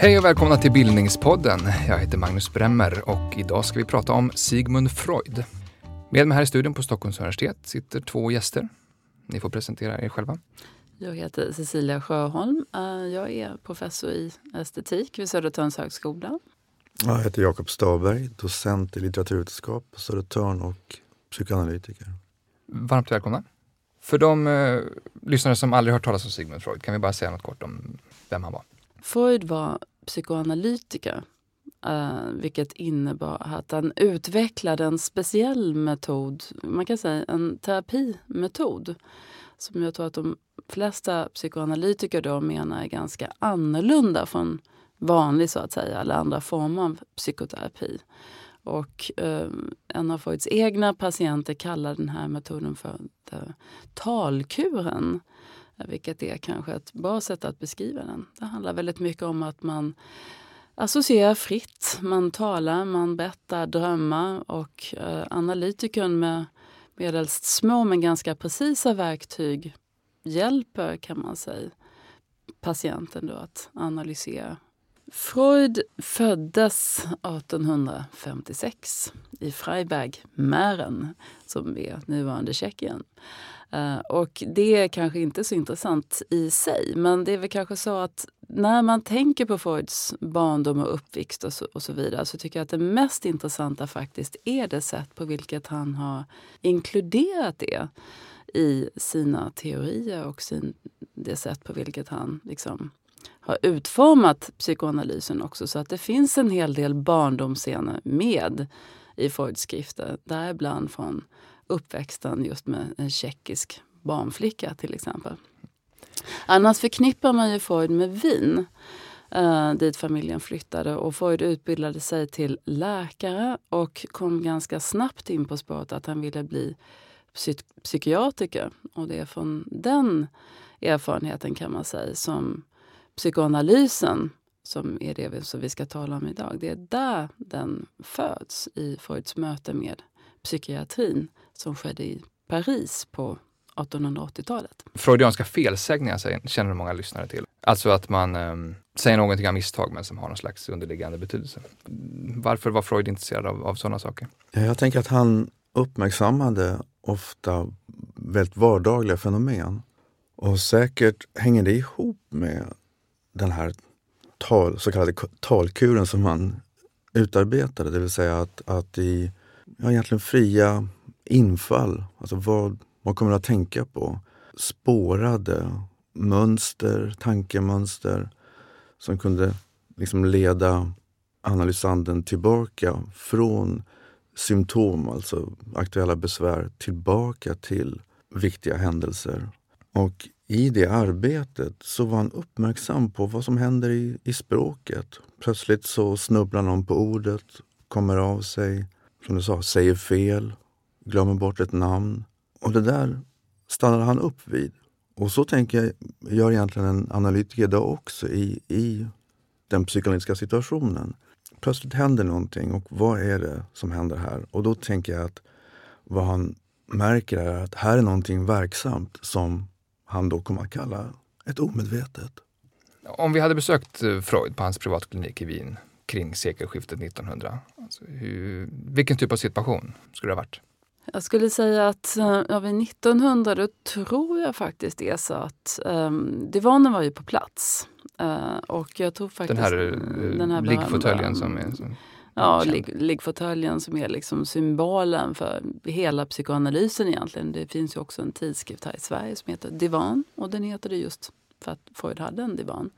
Hej och välkomna till Bildningspodden. Jag heter Magnus Bremmer och idag ska vi prata om Sigmund Freud. Med mig här i studion på Stockholms universitet sitter två gäster. Ni får presentera er själva. Jag heter Cecilia Sjöholm. Eh, jag är professor i estetik vid Södertörns högskola. Jag heter Jakob Staberg, docent i litteraturvetenskap på Södertörn och psykoanalytiker. Varmt välkomna. För de eh, lyssnare som aldrig hört talas om Sigmund Freud, kan vi bara säga något kort om vem han var? Freud var psykoanalytiker, eh, vilket innebar att han utvecklade en speciell metod, man kan säga en terapimetod, som jag tror att de flesta psykoanalytiker då menar är ganska annorlunda från vanlig så att säga, eller andra former av psykoterapi. Och eh, en av Freuds egna patienter kallar den här metoden för talkuren. Vilket är kanske ett bra sätt att beskriva den. Det handlar väldigt mycket om att man associerar fritt. Man talar, man berättar, drömmar och eh, analytikern med medelst små men ganska precisa verktyg hjälper, kan man säga, patienten då att analysera. Freud föddes 1856 i Freiberg, Mähren, som är nuvarande Tjeckien. Eh, och det är kanske inte så intressant i sig, men det är väl kanske så att när man tänker på Freuds barndom och uppväxt och så, och så, vidare så tycker jag att det mest intressanta faktiskt är det sätt på vilket han har inkluderat det i sina teorier och sin, det sätt på vilket han liksom har utformat psykoanalysen också. Så att det finns en hel del barndomsscener med i Freuds skrifter, däribland från uppväxten just med en tjeckisk barnflicka till exempel. Annars förknippar man ju Freud med Wien eh, dit familjen flyttade och Freud utbildade sig till läkare och kom ganska snabbt in på spåret att han ville bli psy psykiatriker. Och det är från den erfarenheten kan man säga som psykoanalysen som är det som vi ska tala om idag. Det är där den föds i Freuds möte med psykiatrin som skedde i Paris på 1880-talet. Freudianska felsägningar känner många lyssnare till. Alltså att man um, säger någonting av misstag men som har någon slags underliggande betydelse. Varför var Freud intresserad av, av sådana saker? Jag tänker att han uppmärksammade ofta väldigt vardagliga fenomen. Och säkert hänger det ihop med den här tal, så kallade talkuren som han utarbetade. Det vill säga att, att i ja, egentligen fria infall, alltså vad, vad kommer du att tänka på? Spårade mönster, tankemönster som kunde liksom leda analysanden tillbaka från symptom, alltså aktuella besvär, tillbaka till viktiga händelser. Och i det arbetet så var han uppmärksam på vad som händer i, i språket. Plötsligt så snubblar någon på ordet, kommer av sig, som du sa, säger fel, glömmer bort ett namn. Och det där stannar han upp vid. Och så tänker jag, gör egentligen en analytiker idag också i, i den psykoanalytiska situationen. Plötsligt händer någonting och vad är det som händer här? Och då tänker jag att vad han märker är att här är någonting verksamt som han då kommer att kalla ett omedvetet. Om vi hade besökt eh, Freud på hans privatklinik i Wien kring sekelskiftet 1900, alltså hur, vilken typ av situation skulle det ha varit? Jag skulle säga att ja, vid 1900 då tror jag faktiskt det är så att um, divanen var ju på plats. Uh, och jag tror faktiskt... Den här, uh, den här liggfåtöljen som är... Som ja, liggfåtöljen som är liksom symbolen för hela psykoanalysen egentligen. Det finns ju också en tidskrift här i Sverige som heter Divan och den heter det just för att Freud hade en divan.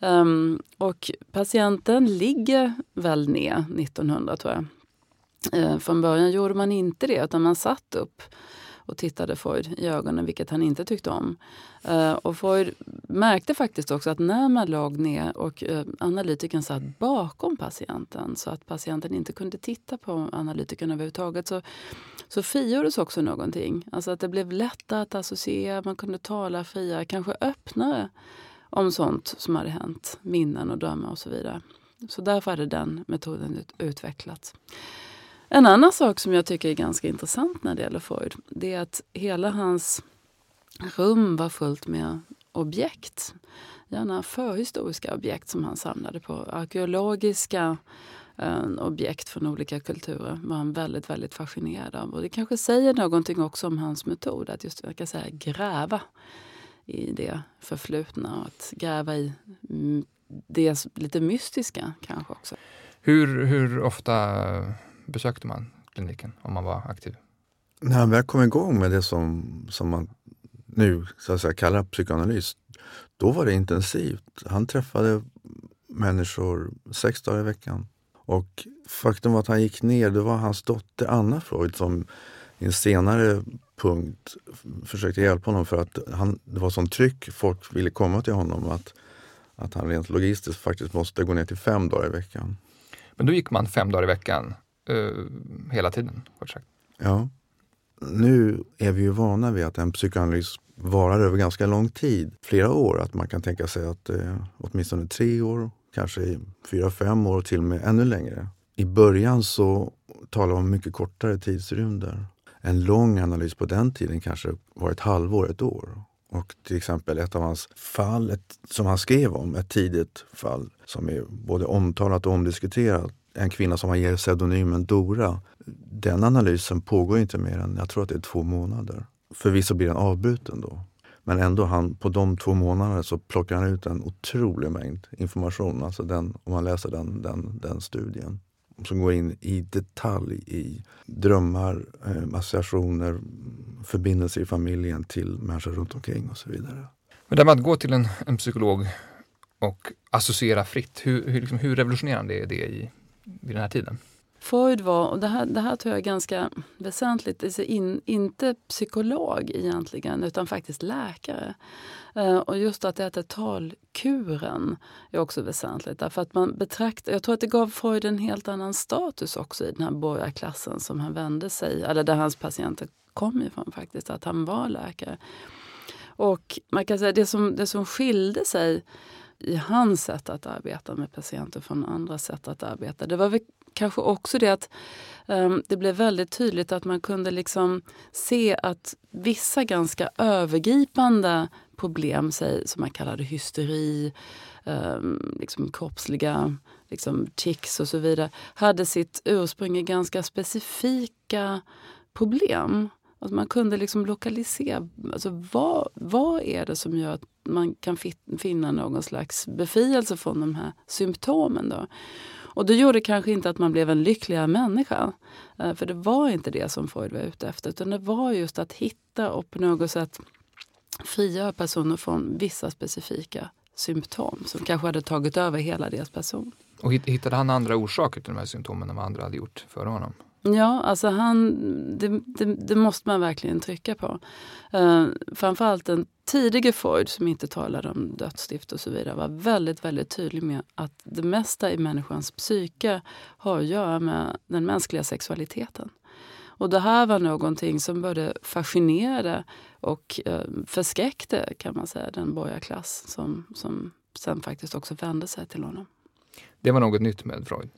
Um, och patienten ligger väl ner 1900 tror jag. Uh, från början gjorde man inte det utan man satt upp och tittade Freud i ögonen, vilket han inte tyckte om. Uh, och Freud märkte faktiskt också att när man låg ner och eh, uh, analytikern satt bakom patienten så att patienten inte kunde titta på analytikern överhuvudtaget så, så frigjordes också någonting. Alltså att det blev lättare att associera, man kunde tala friare, kanske öppnare om sånt som hade hänt, minnen och drömmar och så vidare. Så därför hade den metoden utvecklats. En annan sak som jag tycker är ganska intressant när det gäller Freud, det är att hela hans rum var fullt med objekt. Gärna förhistoriska objekt som han samlade på. Arkeologiska eh, objekt från olika kulturer var han väldigt, väldigt fascinerad av. Och det kanske säger någonting också om hans metod, att just kan säga, gräva i det förflutna och att gräva i mm, det lite mystiska kanske också. Hur, hur ofta besökte man kliniken om man var aktiv? När han väl kom igång med det som, som man nu så att säga, kallar psykoanalys, då var det intensivt. Han träffade människor sex dagar i veckan. Och faktum var att han gick ner, det var hans dotter Anna Freud som i en senare punkt försökte hjälpa honom för att han, det var sånt tryck, folk ville komma till honom att, att han rent logistiskt faktiskt måste gå ner till fem dagar i veckan. Men då gick man fem dagar i veckan uh, hela tiden, kort sagt? Ja. Nu är vi ju vana vid att en psykoanalys varar över ganska lång tid, flera år. Att man kan tänka sig att eh, åtminstone tre år, kanske fyra, fem år och till och med ännu längre. I början så talar man om mycket kortare tidsrymder. En lång analys på den tiden kanske var ett halvår, ett år. Och till exempel ett av hans fall ett, som han skrev om, ett tidigt fall som är både omtalat och omdiskuterat. En kvinna som han ger pseudonymen Dora. Den analysen pågår inte mer än, jag tror att det är två månader. Förvisso blir den avbruten då. Men ändå, han, på de två månaderna så plockar han ut en otrolig mängd information. Alltså den, om man läser den, den, den studien. Som går in i detalj i drömmar, eh, associationer, förbindelser i familjen till människor runt omkring och så vidare. Men det med att gå till en, en psykolog och associera fritt, hur, hur, liksom, hur revolutionerande är det i, vid den här tiden? Freud var, och det här, det här tror jag är ganska väsentligt, alltså in, inte psykolog egentligen utan faktiskt läkare. Eh, och just att det heter talkuren är också väsentligt. Därför att man betraktar, jag tror att det gav Freud en helt annan status också i den här borgarklassen som han vände sig, eller där hans patienter kom ifrån faktiskt, att han var läkare. Och man kan säga det som, det som skilde sig i hans sätt att arbeta med patienter från andra sätt att arbeta. Det var väl kanske också det att um, det blev väldigt tydligt att man kunde liksom se att vissa ganska övergripande problem, säg, som man kallade hysteri, um, liksom kroppsliga liksom tics och så vidare, hade sitt ursprung i ganska specifika problem. Alltså man kunde liksom lokalisera, alltså vad, vad är det som gör att man kan finna någon slags befrielse från de här symptomen. Då? Och det gjorde kanske inte att man blev en lyckligare människa. Eh, för det var inte det som Freud var ute efter. Utan det var just att hitta och på något sätt frigöra personer från vissa specifika symptom som kanske hade tagit över hela deras person. Och hittade han andra orsaker till de här symptomen än vad andra hade gjort före honom? Ja, alltså han, det, det, det, måste man verkligen trycka på. Uh, framförallt den tidige Freud som inte talade om dödsstift och så vidare var väldigt, väldigt tydlig med att det mesta i människans psyke har att göra med den mänskliga sexualiteten. Och det här var någonting som både fascinerade och uh, förskräckte kan man säga den borgarklass som, som sen faktiskt också vände sig till honom. Det var något nytt med Freud?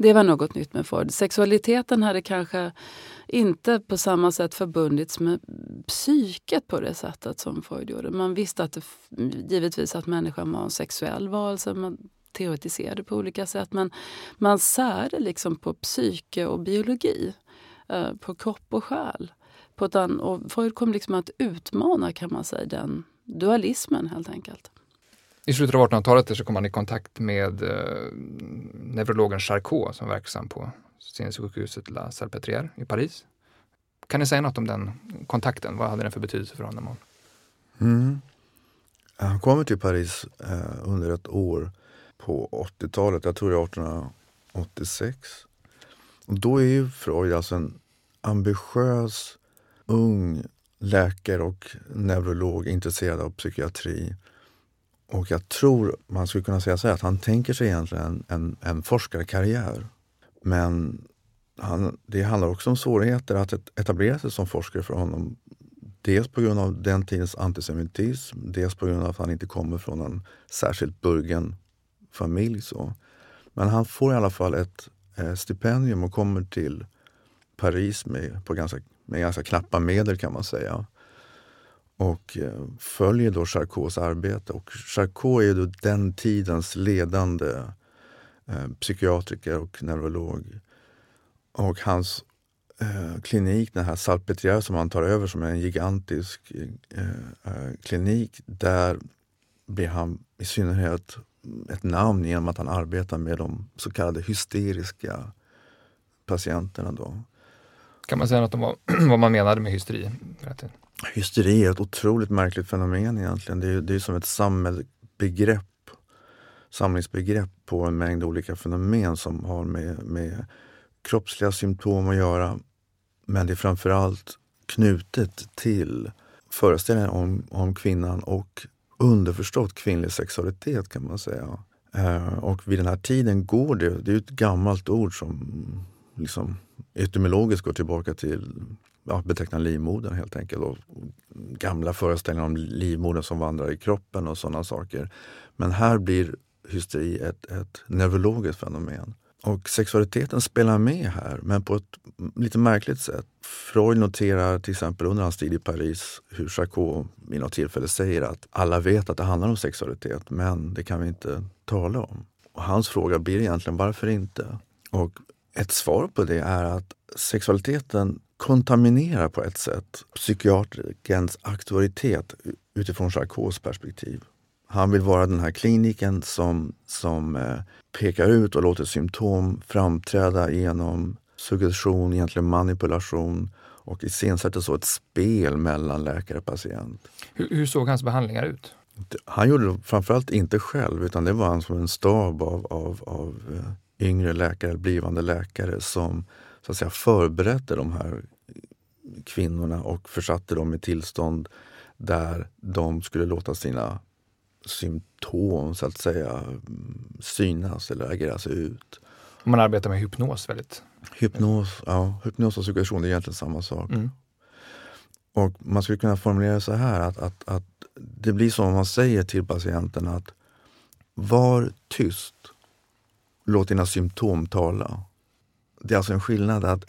Det var något nytt med Freud. Sexualiteten hade kanske inte på samma sätt förbundits med psyket på det sättet som Freud gjorde. Man visste att det, givetvis att människan var en sexuell varelse. Man teoretiserade på olika sätt. Men man särde liksom på psyke och biologi. Eh, på kropp och själ. På ett och Freud kom liksom att utmana kan man säga den dualismen helt enkelt. I slutet av 1800-talet så kom han i kontakt med eh, neurologen Charcot som var verksam på sinnessjukhuset La Salpêtrière i Paris. Kan ni säga något om den kontakten? Vad hade den för betydelse för honom? Mm. Han kommer till Paris eh, under ett år på 80-talet, jag tror det är 1886. Och då är ju Freud alltså en ambitiös, ung läkare och neurolog intresserad av psykiatri och jag tror man skulle kunna säga så här att han tänker sig egentligen en, en, en forskarkarriär. Men han, det handlar också om svårigheter att etablera sig som forskare för honom. Dels på grund av den tidens antisemitism, dels på grund av att han inte kommer från en särskilt burgen familj. Så. Men han får i alla fall ett, eh, stipendium och kommer till Paris med, på ganska, med ganska knappa medel kan man säga. Och eh, följer då Charcots arbete. Och Charcot är då den tidens ledande eh, psykiatriker och neurolog. Och hans eh, klinik, den här Salpetrière som han tar över som är en gigantisk eh, eh, klinik, där blir han i synnerhet ett namn genom att han arbetar med de så kallade hysteriska patienterna. Då. Kan man säga något om vad, vad man menade med hysteri? Hysteri är ett otroligt märkligt fenomen egentligen. Det är, det är som ett samhällsbegrepp, samlingsbegrepp på en mängd olika fenomen som har med, med kroppsliga symptom att göra. Men det är framförallt knutet till föreställningen om, om kvinnan och underförstått kvinnlig sexualitet kan man säga. Eh, och vid den här tiden går det, det är ett gammalt ord som liksom etymologiskt går tillbaka till ja, beteckna livmodern helt enkelt. Och gamla föreställningar om livmodern som vandrar i kroppen och sådana saker. Men här blir hysteri ett, ett neurologiskt fenomen. Och sexualiteten spelar med här, men på ett lite märkligt sätt. Freud noterar till exempel under hans tid i Paris hur Charcot vid något tillfälle säger att alla vet att det handlar om sexualitet, men det kan vi inte tala om. Och hans fråga blir egentligen varför inte? Och ett svar på det är att sexualiteten kontaminerar på ett sätt psykiatrikerns auktoritet utifrån Charcots perspektiv. Han vill vara den här kliniken som, som eh, pekar ut och låter symptom framträda genom suggestion, egentligen manipulation och iscensätter så ett spel mellan läkare och patient. Hur, hur såg hans behandlingar ut? Han gjorde det framförallt inte själv utan det var han som en stab av, av, av eh, yngre läkare, blivande läkare som så att säga, förberedde de här kvinnorna och försatte dem i tillstånd där de skulle låta sina symptom så att säga synas eller ageras ut. Man arbetar med hypnos väldigt? Hypnos, ja, hypnos och suggestion är egentligen samma sak. Mm. Och Man skulle kunna formulera det så här att, att, att det blir som om man säger till patienten att var tyst, låt dina symptom tala. Det är alltså en skillnad att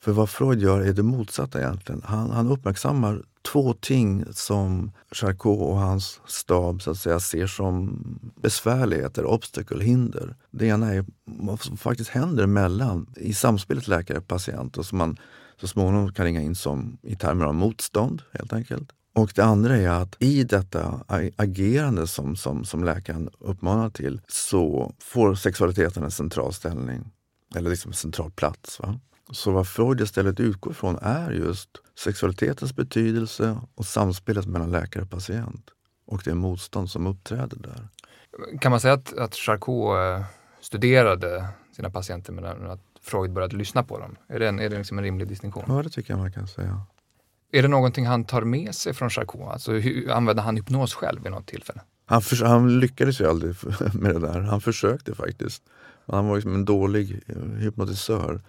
för vad Freud gör är det motsatta egentligen. Han, han uppmärksammar två ting som Charcot och hans stab så att säga, ser som besvärligheter, obstacle, hinder. Det ena är vad som faktiskt händer mellan, i samspelet läkare-patient och som man så småningom kan ringa in som i termer av motstånd helt enkelt. Och det andra är att i detta agerande som, som, som läkaren uppmanar till så får sexualiteten en central ställning, eller liksom en central plats. Va? Så vad Freud istället utgår ifrån är just sexualitetens betydelse och samspelet mellan läkare och patient. Och det motstånd som uppträder där. Kan man säga att, att Charcot eh, studerade sina patienter medan att Freud började lyssna på dem? Är det, en, är det liksom en rimlig distinktion? Ja, det tycker jag man kan säga. Är det någonting han tar med sig från Charcot? Alltså, hur, använde han hypnos själv vid något tillfälle? Han, för, han lyckades ju aldrig med det där. Han försökte faktiskt. Han var liksom en dålig eh, hypnotisör.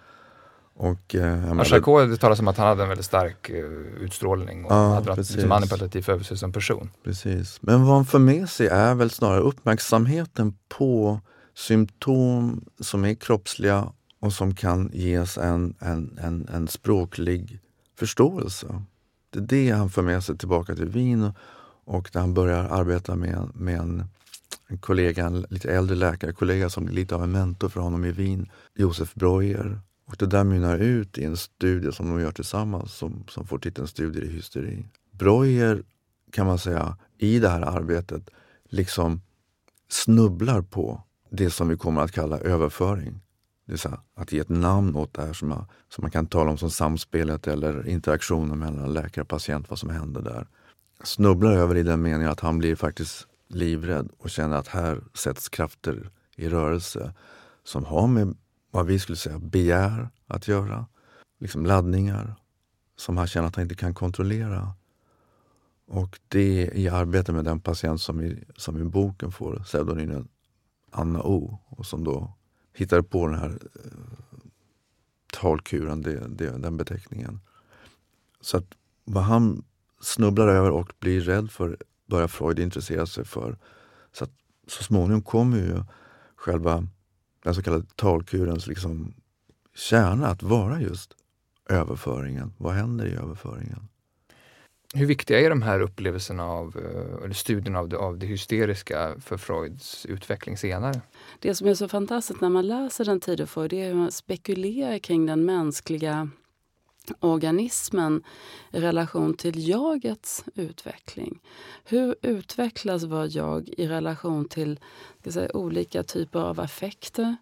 Och, eh, Charcot, det talas om att han hade en väldigt stark uh, utstrålning och ja, hade liksom manipulativ över sig som person. Precis. Men vad han för med sig är väl snarare uppmärksamheten på symptom som är kroppsliga och som kan ges en, en, en, en språklig förståelse. Det är det han för med sig tillbaka till Wien och där han börjar arbeta med, med en, en kollega, en lite äldre läkarkollega som är lite av en mentor för honom i Wien, Josef Breuer och det där mynnar ut i en studie som de gör tillsammans som, som får titeln Studier i hysteri. Breuer kan man säga i det här arbetet liksom snubblar på det som vi kommer att kalla överföring. Det vill säga att ge ett namn åt det här som, man, som man kan tala om som samspelet eller interaktionen mellan läkare och patient, vad som händer där. Snubblar över i den meningen att han blir faktiskt livrädd och känner att här sätts krafter i rörelse som har med vad vi skulle säga begär att göra. Liksom laddningar som han känner att han inte kan kontrollera. Och det är i arbete med den patient som i, som i boken får pseudonymen Anna O och som då hittade på den här eh, talkuren, det, det, den beteckningen. Så att vad han snubblar över och blir rädd för börjar Freud intressera sig för. Så att så småningom kommer ju själva den så kallade talkurens liksom kärna att vara just överföringen. Vad händer i överföringen? Hur viktiga är de här upplevelserna av, eh, eller studien av det, av det hysteriska för Freuds utveckling senare? Det som är så fantastiskt när man läser den tiden Freud det är hur man spekulerar kring den mänskliga organismen i relation till jagets utveckling. Hur utvecklas vår jag i relation till säga, olika typer av affekter,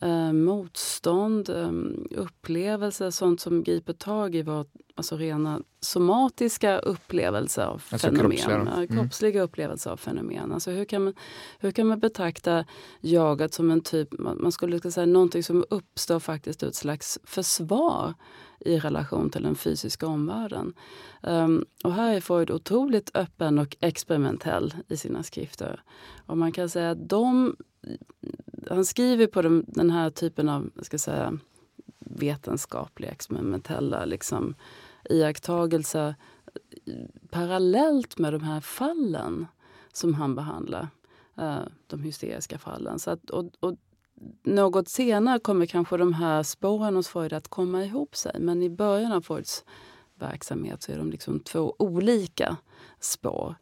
eh, motstånd, eh, upplevelser, sånt som griper tag i vårt alltså rena somatiska upplevelser av alltså fenomen. Kroppsliga, mm. kroppsliga upplevelser av fenomen. Alltså hur, kan man, hur kan man betrakta jaget som en typ, man skulle säga någonting som uppstår faktiskt ur ett slags försvar i relation till den fysiska omvärlden. Um, och här är Freud otroligt öppen och experimentell i sina skrifter. Och man kan säga att de, han skriver på den, den här typen av ska säga, vetenskapliga, experimentella liksom, iakttagelser parallellt med de här fallen som han behandlar. Uh, de hysteriska fallen. Så att, och, och något senare kommer kanske de här spåren hos Freud att komma ihop sig. Men i början av Freuds verksamhet så är de liksom två olika spår.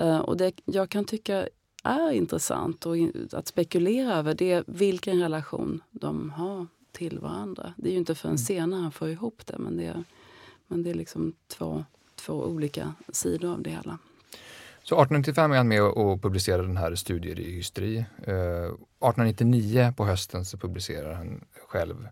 Uh, och det jag kan tycka är intressant och att spekulera över det är vilken relation de har till varandra. Det är ju inte förrän mm. senare han får ihop det men det är, men det är liksom två, två olika sidor av det hela. Så 1895 är han med och publicerar den här Studier i hysteri. Eh, 1899 på hösten så publicerar han själv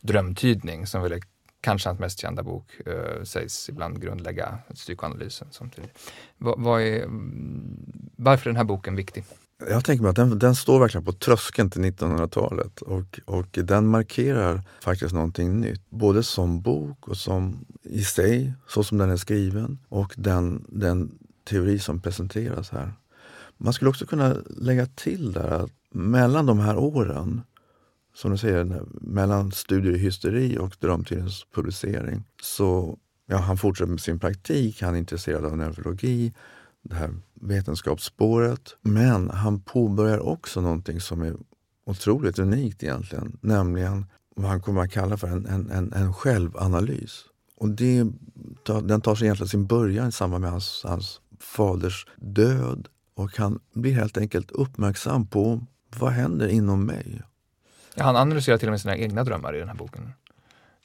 Drömtydning som väl är kanske hans mest kända bok, eh, sägs ibland grundlägga psykoanalysen. Samtidigt. Vad är, mm, varför är den här boken viktig? Jag tänker mig att den, den står verkligen på tröskeln till 1900-talet och, och den markerar faktiskt någonting nytt. Både som bok och som i sig, så som den är skriven och den, den teori som presenteras här. Man skulle också kunna lägga till där att mellan de här åren, som du säger, mellan studier i hysteri och Drömtidens publicering, så ja, han fortsätter med sin praktik, han är intresserad av neurologi, det här vetenskapsspåret. Men han påbörjar också någonting som är otroligt unikt egentligen, nämligen vad han kommer att kalla för en, en, en, en självanalys. Och det, den tar sig egentligen sin början i samband med hans, hans faders död och han blir helt enkelt uppmärksam på vad händer inom mig. Ja, han analyserar till och med sina egna drömmar i den här boken.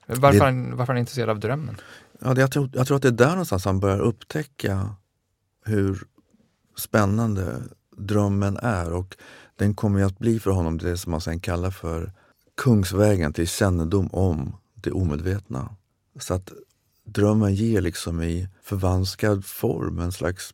Varför, det, han, varför är han intresserad av drömmen? Ja, det, jag, tror, jag tror att det är där någonstans han börjar upptäcka hur spännande drömmen är och den kommer att bli för honom det som man sen kallar för kungsvägen till kännedom om det omedvetna. Så att drömmen ger liksom i förvanskad form en slags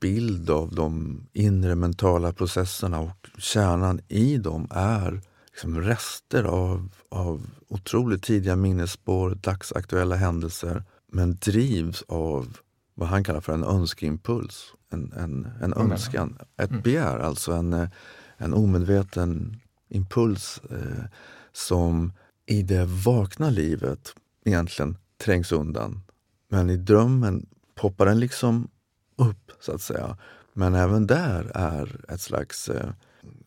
bild av de inre mentala processerna och kärnan i dem är liksom rester av, av otroligt tidiga minnesspår, dagsaktuella händelser men drivs av vad han kallar för en önskeimpuls. En, en, en önskan, ett mm. begär, alltså en, en omedveten impuls eh, som i det vakna livet egentligen trängs undan. Men i drömmen poppar den liksom upp, så att säga. Men även där är ett slags, eh,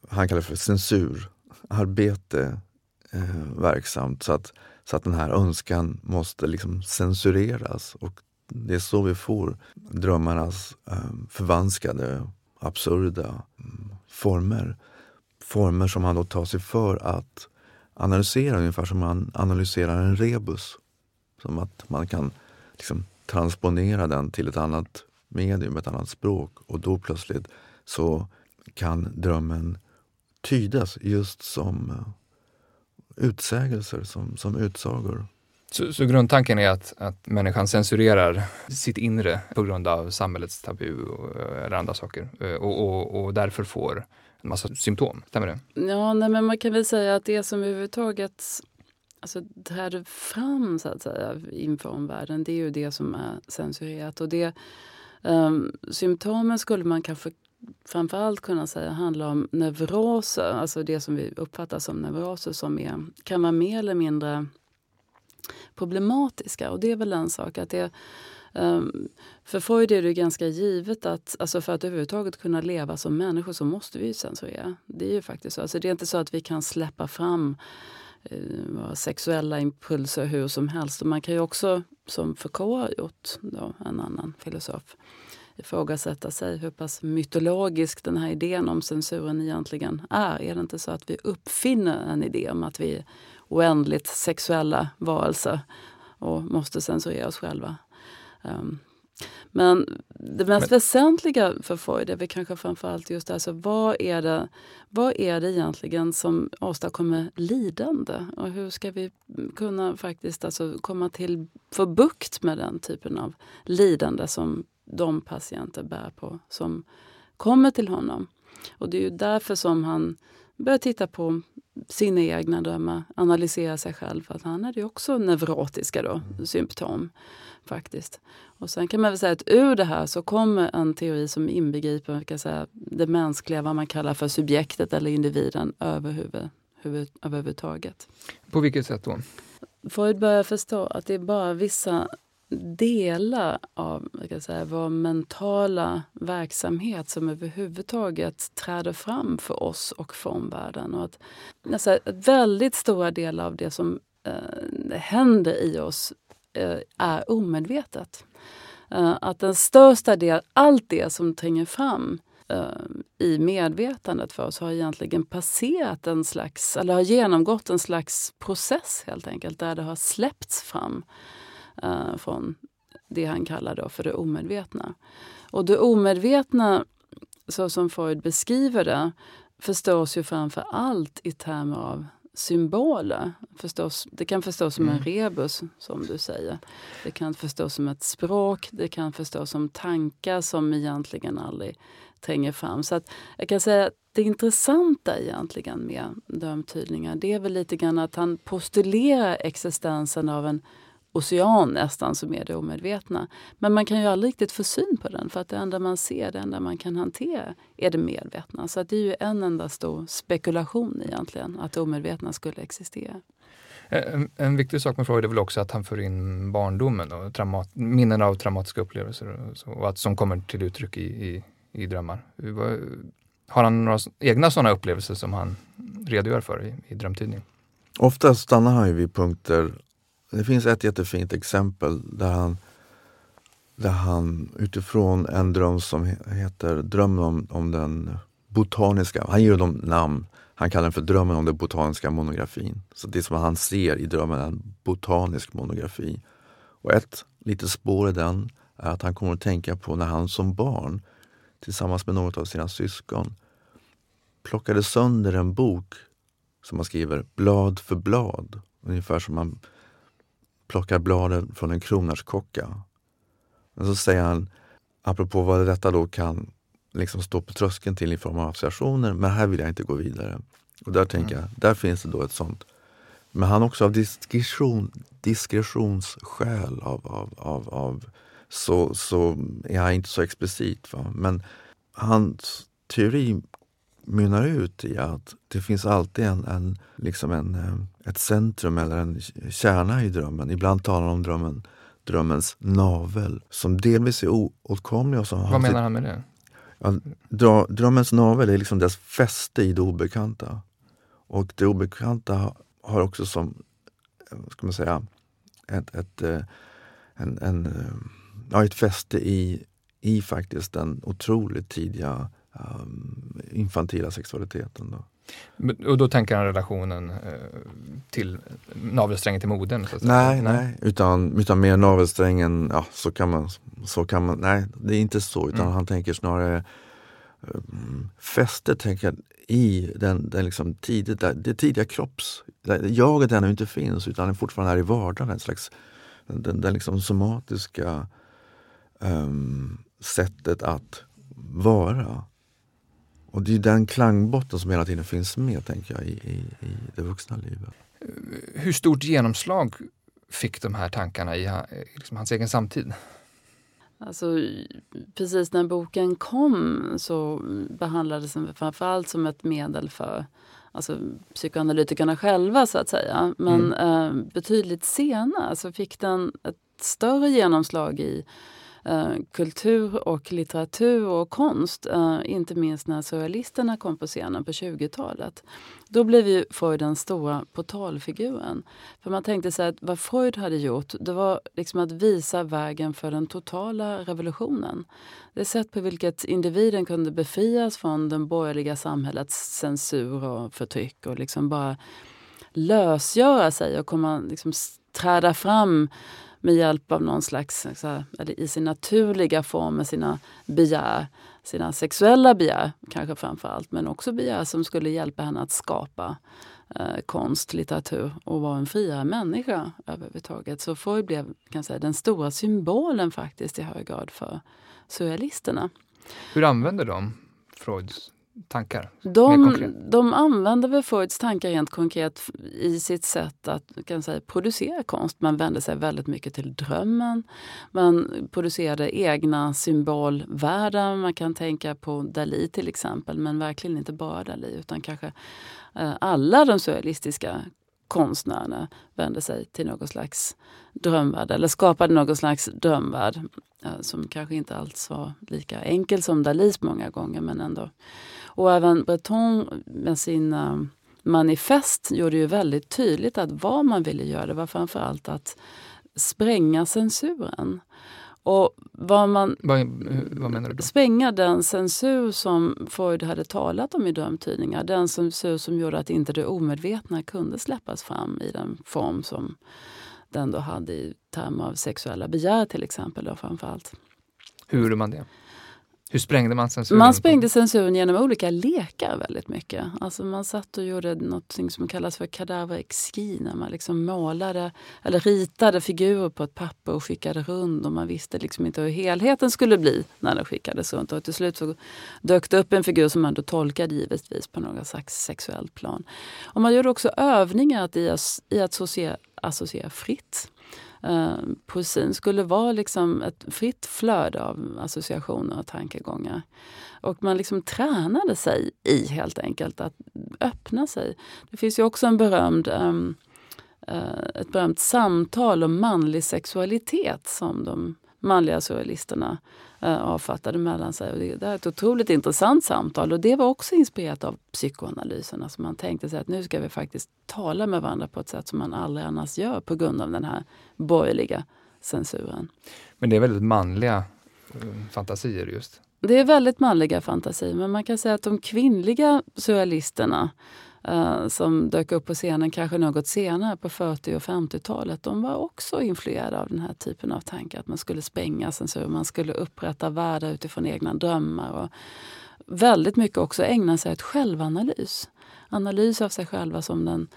han kallar det för censurarbete eh, verksamt. Så att, så att den här önskan måste liksom censureras. Och det är så vi får drömmarnas eh, förvanskade, absurda mm, former. Former som han då tar sig för att analysera, ungefär som man analyserar en rebus. Som att man kan liksom transponera den till ett annat medium, ett annat språk och då plötsligt så kan drömmen tydas just som uh, utsägelser, som, som utsagor. Så, så, grundtanken är att, att människan censurerar sitt inre på grund av samhällets tabu och, eh, eller andra saker eh, och, och, och därför får en massa symptom, stämmer det? Ja, nej, men man kan väl säga att det som överhuvudtaget alltså, träder fram så att säga, inför omvärlden, det är ju det som är censurerat. Och det, um, symptomen skulle man kanske framförallt kunna säga handlar om neuroser, alltså det som vi uppfattar som neuroser som är, kan vara mer eller mindre problematiska. Och det är väl en sak att det Um, för Freud är det ganska givet att alltså för att överhuvudtaget kunna leva som människor så måste vi censurera. Det är ju faktiskt så. Alltså det är inte så att vi kan släppa fram Eh, sexuella impulser hur som helst. Och man kan ju också, som Foucault har gjort, då, en annan filosof, ifrågasätta sig hur pass mytologisk den här idén om censuren egentligen är. Är det inte så att vi uppfinner en idé om att vi är oändligt sexuella varelser och måste censurera oss själva? Um, men det mest Men... väsentliga för Freud är väl kanske framförallt just alltså, vad, är det, vad är det egentligen som åstadkommer lidande? Och hur ska vi kunna faktiskt alltså komma till, få bukt med den typen av lidande som de patienter bär på som kommer till honom. Och det är ju därför som han börjar titta på sina egna drömmar, analysera sig själv. För att han hade ju också neurotiska då, symptom. faktiskt. Och sen kan man väl säga att ur det här så kommer en teori som inbegriper kan säga, det mänskliga, vad man kallar för subjektet eller individen överhuvud, huvud, överhuvudtaget. På vilket sätt då? Freud börjar förstå att det är bara vissa delar av säga, vår mentala verksamhet som överhuvudtaget träder fram för oss och för omvärlden. Och att, alltså, väldigt stora delar av det som eh, händer i oss eh, är omedvetet. Eh, att den största delen, allt det som tränger fram eh, i medvetandet för oss har egentligen passerat en slags, eller har genomgått en slags process helt enkelt, där det har släppts fram eh, från det han kallar då för det omedvetna. Och det omedvetna, så som Freud beskriver det, förstås ju framför allt i termer av symboler. Förstås, det kan förstås som en mm. rebus, som du säger. Det kan förstås som ett språk, det kan förstås som tankar som egentligen aldrig tränger fram. Så att jag kan säga att det intressanta egentligen med drömtydningar det är väl lite grann att han postulerar existensen av en ocean nästan som är det omedvetna. Men man kan ju aldrig riktigt få syn på den för att det enda man ser, det enda man kan hantera är det medvetna. Så det är ju en enda stor spekulation egentligen att det omedvetna skulle existera. En, en, viktig sak med Freud är väl också att han för in barndomen och traumat, minnen av traumatiska upplevelser och, så, och att, som kommer till uttryck i, i, i drömmar. Har han några egna sådana upplevelser som han redogör för i, i drömtidningen? Ofta stannar han ju vid punkter det finns ett jättefint exempel där han, där han utifrån en dröm som heter Drömmen om, om den botaniska, han ger dem namn, han kallar den för Drömmen om den botaniska monografin. Så det som han ser i drömmen är en botanisk monografi. Och ett litet spår i den är att han kommer att tänka på när han som barn tillsammans med något av sina syskon plockade sönder en bok som man skriver blad för blad. Ungefär som man plockar bladen från en kronärtskocka. Men så säger han, apropå vad detta då kan liksom stå på tröskeln till i form av associationer, men här vill jag inte gå vidare. Och där tänker mm. jag, där finns det då ett sånt. Men han också av diskretion, diskretionsskäl av, av, av, av, så, så är han inte så explicit. Va? Men hans teori mynnar ut i att det finns alltid en, en, liksom en, eh, ett centrum eller en kärna i drömmen. Ibland talar han om drömmen, drömmens navel som delvis är oåtkomlig. Och Vad menar han med det? Ja, drömmens navel är liksom dess fäste i det obekanta. Och det obekanta har också som, ska man säga, ett, ett, eh, en, en, ja, ett fäste i, i faktiskt den otroligt tidiga um, infantila sexualiteten. Då. Och då tänker han relationen eh, till navelsträngen till modern? Så nej, nej, utan, utan mer navelsträngen, ja så kan man, så kan man, nej det är inte så utan mm. han tänker snarare um, fästet tänker i den, den liksom tidigt, det tidiga kropps... Jaget ännu inte finns utan den fortfarande är i vardagen. En slags, den, den liksom somatiska um, sättet att vara. Och det är den klangbotten som hela tiden finns med, tänker jag, i, i, i det vuxna livet. Hur stort genomslag fick de här tankarna i liksom hans egen samtid? Alltså, precis när boken kom så behandlades den framförallt som ett medel för alltså, psykoanalytikerna själva, så att säga. Men mm. eh, betydligt senare så fick den ett ett större genomslag i eh, kultur och litteratur och konst. Eh, inte minst när surrealisterna kom på scenen på 20-talet. Då blev ju Freud den stora portalfiguren. För man tänkte sig att vad Freud hade gjort det var liksom att visa vägen för den totala revolutionen. Det sätt på vilket individen kunde befrias från den borgerliga samhällets censur och förtryck och liksom bara lösgöra sig och komma, liksom, träda fram med hjälp av någon slags, eller i sin naturliga form med sina begär, sina sexuella begär kanske framför allt, men också begär som skulle hjälpa henne att skapa eh, konst, litteratur och vara en friare människa överhuvudtaget. Så Freud blev kan säga, den stora symbolen faktiskt i hög grad för surrealisterna. Hur använder de Freuds tankar? De, de använder väl Freuds tankar rent konkret i sitt sätt att kan säga, producera konst. Man vände sig väldigt mycket till drömmen. Man producerade egna symbolvärldar. Man kan tänka på Dalí till exempel, men verkligen inte bara Dalí utan kanske eh, alla de surrealistiska konstnärerna vände sig till någon slags drömvärld eller skapade någon slags drömvärld eh, som kanske inte alls var lika enkel som Dalís många gånger men ändå och även Breton med sina manifest gjorde ju väldigt tydligt att vad man ville göra var framförallt att spränga censuren. Och vad man, vad, vad menar du då? Spränga den censur som Freud hade talat om i drömtidningar. Den censur som gjorde att inte det omedvetna kunde släppas fram i den form som den då hade i termer av sexuella begär till exempel. Då framförallt. Hur gjorde man det? Hur sprängde man censuren? Man sprängde censuren genom olika lekar väldigt mycket. Alltså man satt och gjorde något som kallas för kadaverexki när man liksom målade eller ritade figurer på ett papper och skickade runt och man visste liksom inte hur helheten skulle bli när den skickades runt. Och till slut så dök det upp en figur som man då tolkade givetvis på något slags sexuellt plan. Och man gjorde också övningar i att, i att associera, associera fritt. Eh, poesin skulle vara liksom ett fritt flöde av associationer och tankegångar. Och man liksom tränade sig i helt enkelt att öppna sig. Det finns ju också en berömd um, uh, ett berömt samtal om manlig sexualitet som de manliga surrealisterna avfattade mellan sig. Det är ett otroligt intressant samtal och det var också inspirerat av psykoanalysen. Alltså man tänkte sig att nu ska vi faktiskt tala med varandra på ett sätt som man aldrig annars gör på grund av den här borgerliga censuren. Men det är väldigt manliga eh, fantasier just? Det är väldigt manliga fantasier men man kan säga att de kvinnliga surrealisterna Eh, som dök upp på scenen kanske något senare på 40 och 50-talet, de var också influerade av den här typen av tankar. Att man skulle spränga censur, man skulle upprätta världar utifrån egna drömmar. Och väldigt mycket också ägna sig åt självanalys. Analys av sig själva som den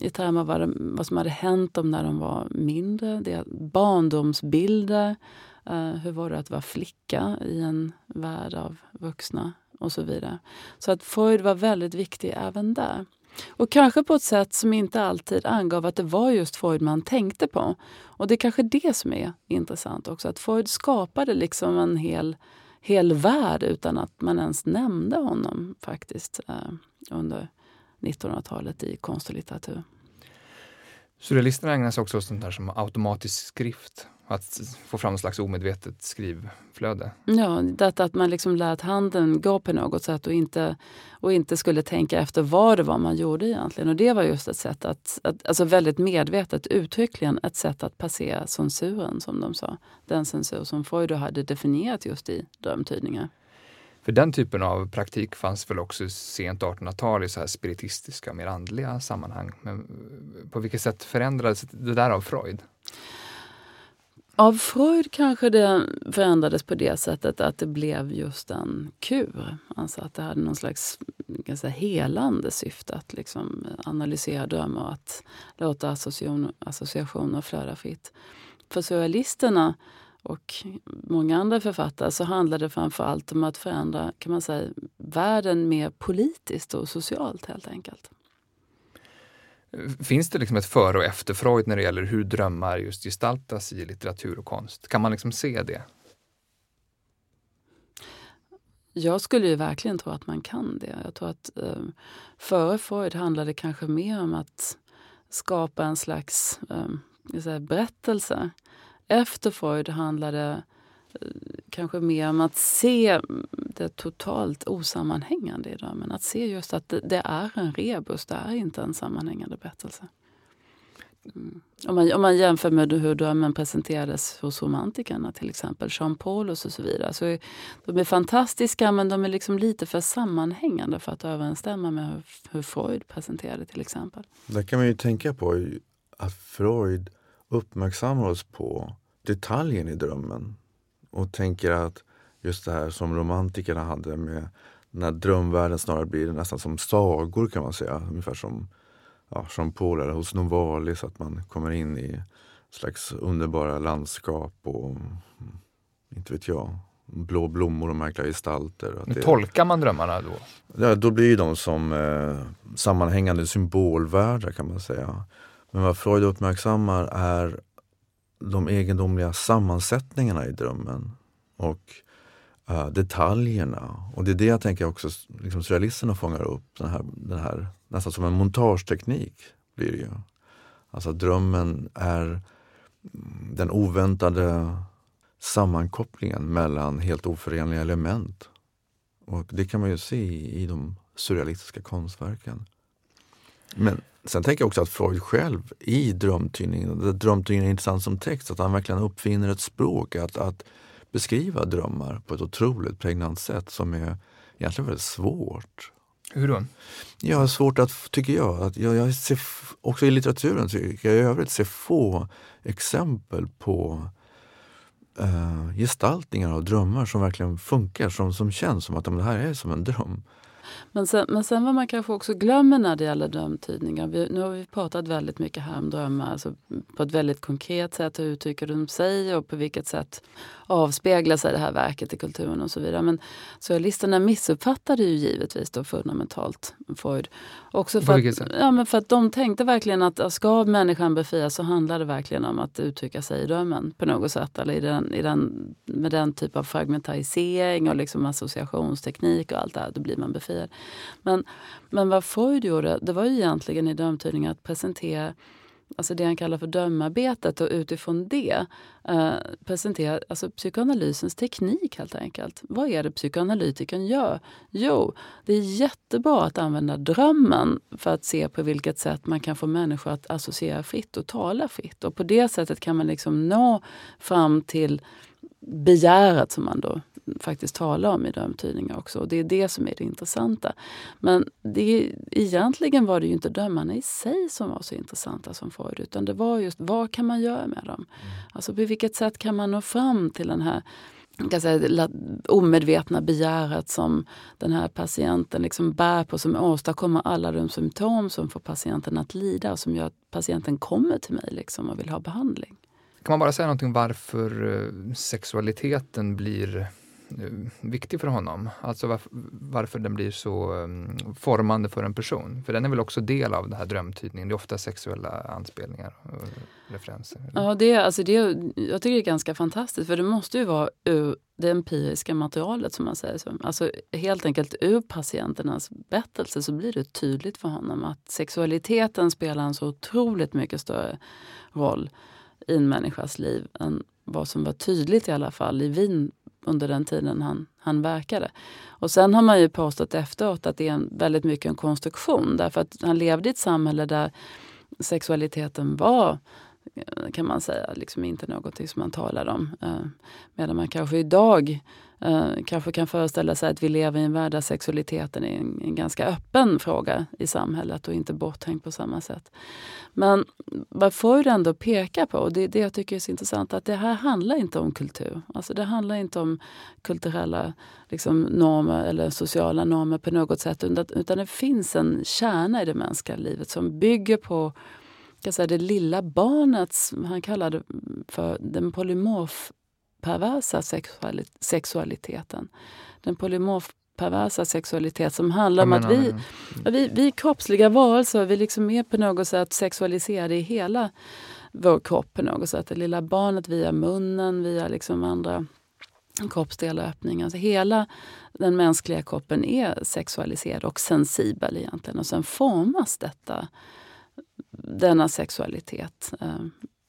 i termer av vad, vad som hade hänt dem när de var mindre. Det barndomsbilder. Uh, hur var det att vara flicka i en värld av vuxna? Och så vidare. Så att Freud var väldigt viktig även där. Och kanske på ett sätt som inte alltid angav att det var just Freud man tänkte på. Och det är kanske det som är intressant också, att Freud skapade liksom en hel, hel värld utan att man ens nämnde honom faktiskt eh, under 1900-talet i konst och litteratur. Surrealisterna ägnar sig också åt sånt där som automatisk skrift. Att få fram något slags omedvetet skrivflöde. Ja, detta att man liksom lät handen gå på något sätt och inte, och inte skulle tänka efter vad det var man gjorde egentligen. Och det var just ett sätt att, att alltså väldigt medvetet, uttryckligen ett sätt att passera censuren som de sa. Den censur som Freud hade definierat just i drömtydningar. För den typen av praktik fanns väl också sent 1800-tal i så här spiritistiska, mer andliga sammanhang. Men på vilket sätt förändrades det där av Freud? Av Freud kanske det förändrades på det sättet att det blev just en kur. Alltså att det hade någon slags kan säga, helande syfte att liksom analysera drömmar och att låta association, associationer flöda fritt. För surrealisterna och många andra författare så handlar det framför allt om att förändra kan man säga, världen mer politiskt och socialt helt enkelt. Finns det liksom ett före och efter Freud när det gäller hur drömmar just gestaltas i litteratur och konst? Kan man liksom se det? Jag skulle ju verkligen tro att man kan det. Jag tror att eh, före Freud handlade det kanske mer om att skapa en slags eh, säga, berättelse Efter Freud handlade kanske mer om att se det totalt osammanhängande i drömmen. Att se just att det, är en rebus, det är inte en sammanhängande berättelse. Mm. Om, man, om man jämför med hur drömmen presenterades hos romantikerna, till exempel Jean Paulus och så vidare. Så är, de är fantastiska men de är liksom lite för sammanhängande för att överensstämma med hur, hur Freud presenterade till exempel. Där kan man ju tänka på att Freud uppmärksammar oss på detaljen i drömmen och tänker att just det här som romantikerna hade med när drömvärlden snarare blir nästan som sagor kan man säga. Ungefär som ja, Jean Paul eller hos Novalis, att man kommer in i slags underbara landskap och inte vet jag, blå blommor och märkliga gestalter. Men tolkar man drömmarna då? Ja, då blir de som eh, sammanhängande symbolvärldar kan man säga. Men vad Freud uppmärksammar är de egendomliga sammansättningarna i drömmen och uh, detaljerna. Och det är det jag tänker också liksom, surrealisterna fångar upp. Den här, den här, nästan som en montageteknik blir det ju. Alltså drömmen är mm, den oväntade sammankopplingen mellan helt oförenliga element. Och det kan man ju se i, i de surrealistiska konstverken. Men sen tänker jag också att Freud själv i drömtydningen, drömtydningen är intressant som text, att han verkligen uppfinner ett språk att, att beskriva drömmar på ett otroligt pregnant sätt som är egentligen väldigt svårt. Hur då? Ja, svårt att, tycker jag, att jag, jag ser, också i litteraturen tycker jag i övrigt ser få exempel på uh, gestaltningar av drömmar som verkligen funkar, som, som känns som att det här är som en dröm. Men sen, men sen vad man kanske också glömmer när det gäller drömtydningar. Vi, nu har vi pratat väldigt mycket här om drömmar, alltså på ett väldigt konkret sätt. Hur uttrycker de sig och på vilket sätt avspeglar sig det här verket i kulturen och så vidare. Men surrealisterna missuppfattade ju givetvis då fundamentalt Freud. Också för att, ja, men för att de tänkte verkligen att ska människan befrias så handlar det verkligen om att uttrycka sig i drömmen på något sätt. Eller i den, i den, med den typ av fragmentarisering och liksom associationsteknik och allt det här, då blir man befriad. Men, men vad Freud gjorde, det var ju egentligen i dömtydningen att presentera alltså det han kallar för dömarbetet och utifrån det eh, presentera alltså psykoanalysens teknik helt enkelt. Vad är det psykoanalytikern gör? Jo, det är jättebra att använda drömmen för att se på vilket sätt man kan få människor att associera fritt och tala fritt. Och på det sättet kan man liksom nå fram till begäret som man då faktiskt talar om i drömtydningar också. Och det är det som är det intressanta. Men det, egentligen var det ju inte drömmarna i sig som var så intressanta som Freud, utan det var just vad kan man göra med dem? Mm. Alltså på vilket sätt kan man nå fram till den här kan säga, omedvetna begäret som den här patienten liksom bär på som åstadkommer alla de symptom som får patienten att lida och som gör att patienten kommer till mig liksom och vill ha behandling. Kan man bara säga någonting varför eh, sexualiteten blir Eh, viktig för honom. Alltså varför, varför den blir så um, formande för en person. För den är väl också del av den här drömtydningen. Det är ofta sexuella anspelningar och referenser. Ja, det, alltså det, jag tycker det är ganska fantastiskt för det måste ju vara ur det empiriska materialet som man säger. Så. Alltså helt enkelt ur patienternas berättelse så blir det tydligt för honom att sexualiteten spelar en så otroligt mycket större roll i en människas liv än vad som var tydligt i alla fall i Wien under den tiden han, han verkade. Och sen har man ju påstått efteråt att det är en, väldigt mycket en konstruktion därför att han levde i ett samhälle där sexualiteten var Eh, kan man säga, liksom inte någonting som man talar om. Eh, medan man kanske idag eh, kanske kan föreställa sig att vi lever i en värld där sexualiteten är en, en ganska öppen fråga i samhället och inte borthängd på samma sätt. Men vad Freud ändå pekar på, och det är det jag tycker är så intressant, att det här handlar inte om kultur. Alltså det handlar inte om kulturella liksom, normer eller sociala normer på något sätt, utan det finns en kärna i det mänskliga livet som bygger på kan säga, det lilla barnets, han kallar det för den polymorfperversa sexualiteten. Den polymorfperversa sexualitet som handlar om att vi, vi, vi kroppsliga varelser, vi liksom är på något sätt sexualiserade i hela vår kropp på något sätt. Det lilla barnet via munnen, via liksom andra kroppsdelar, öppningar. Alltså hela den mänskliga kroppen är sexualiserad och sensibel egentligen. Och sen formas detta denna sexualitet eh,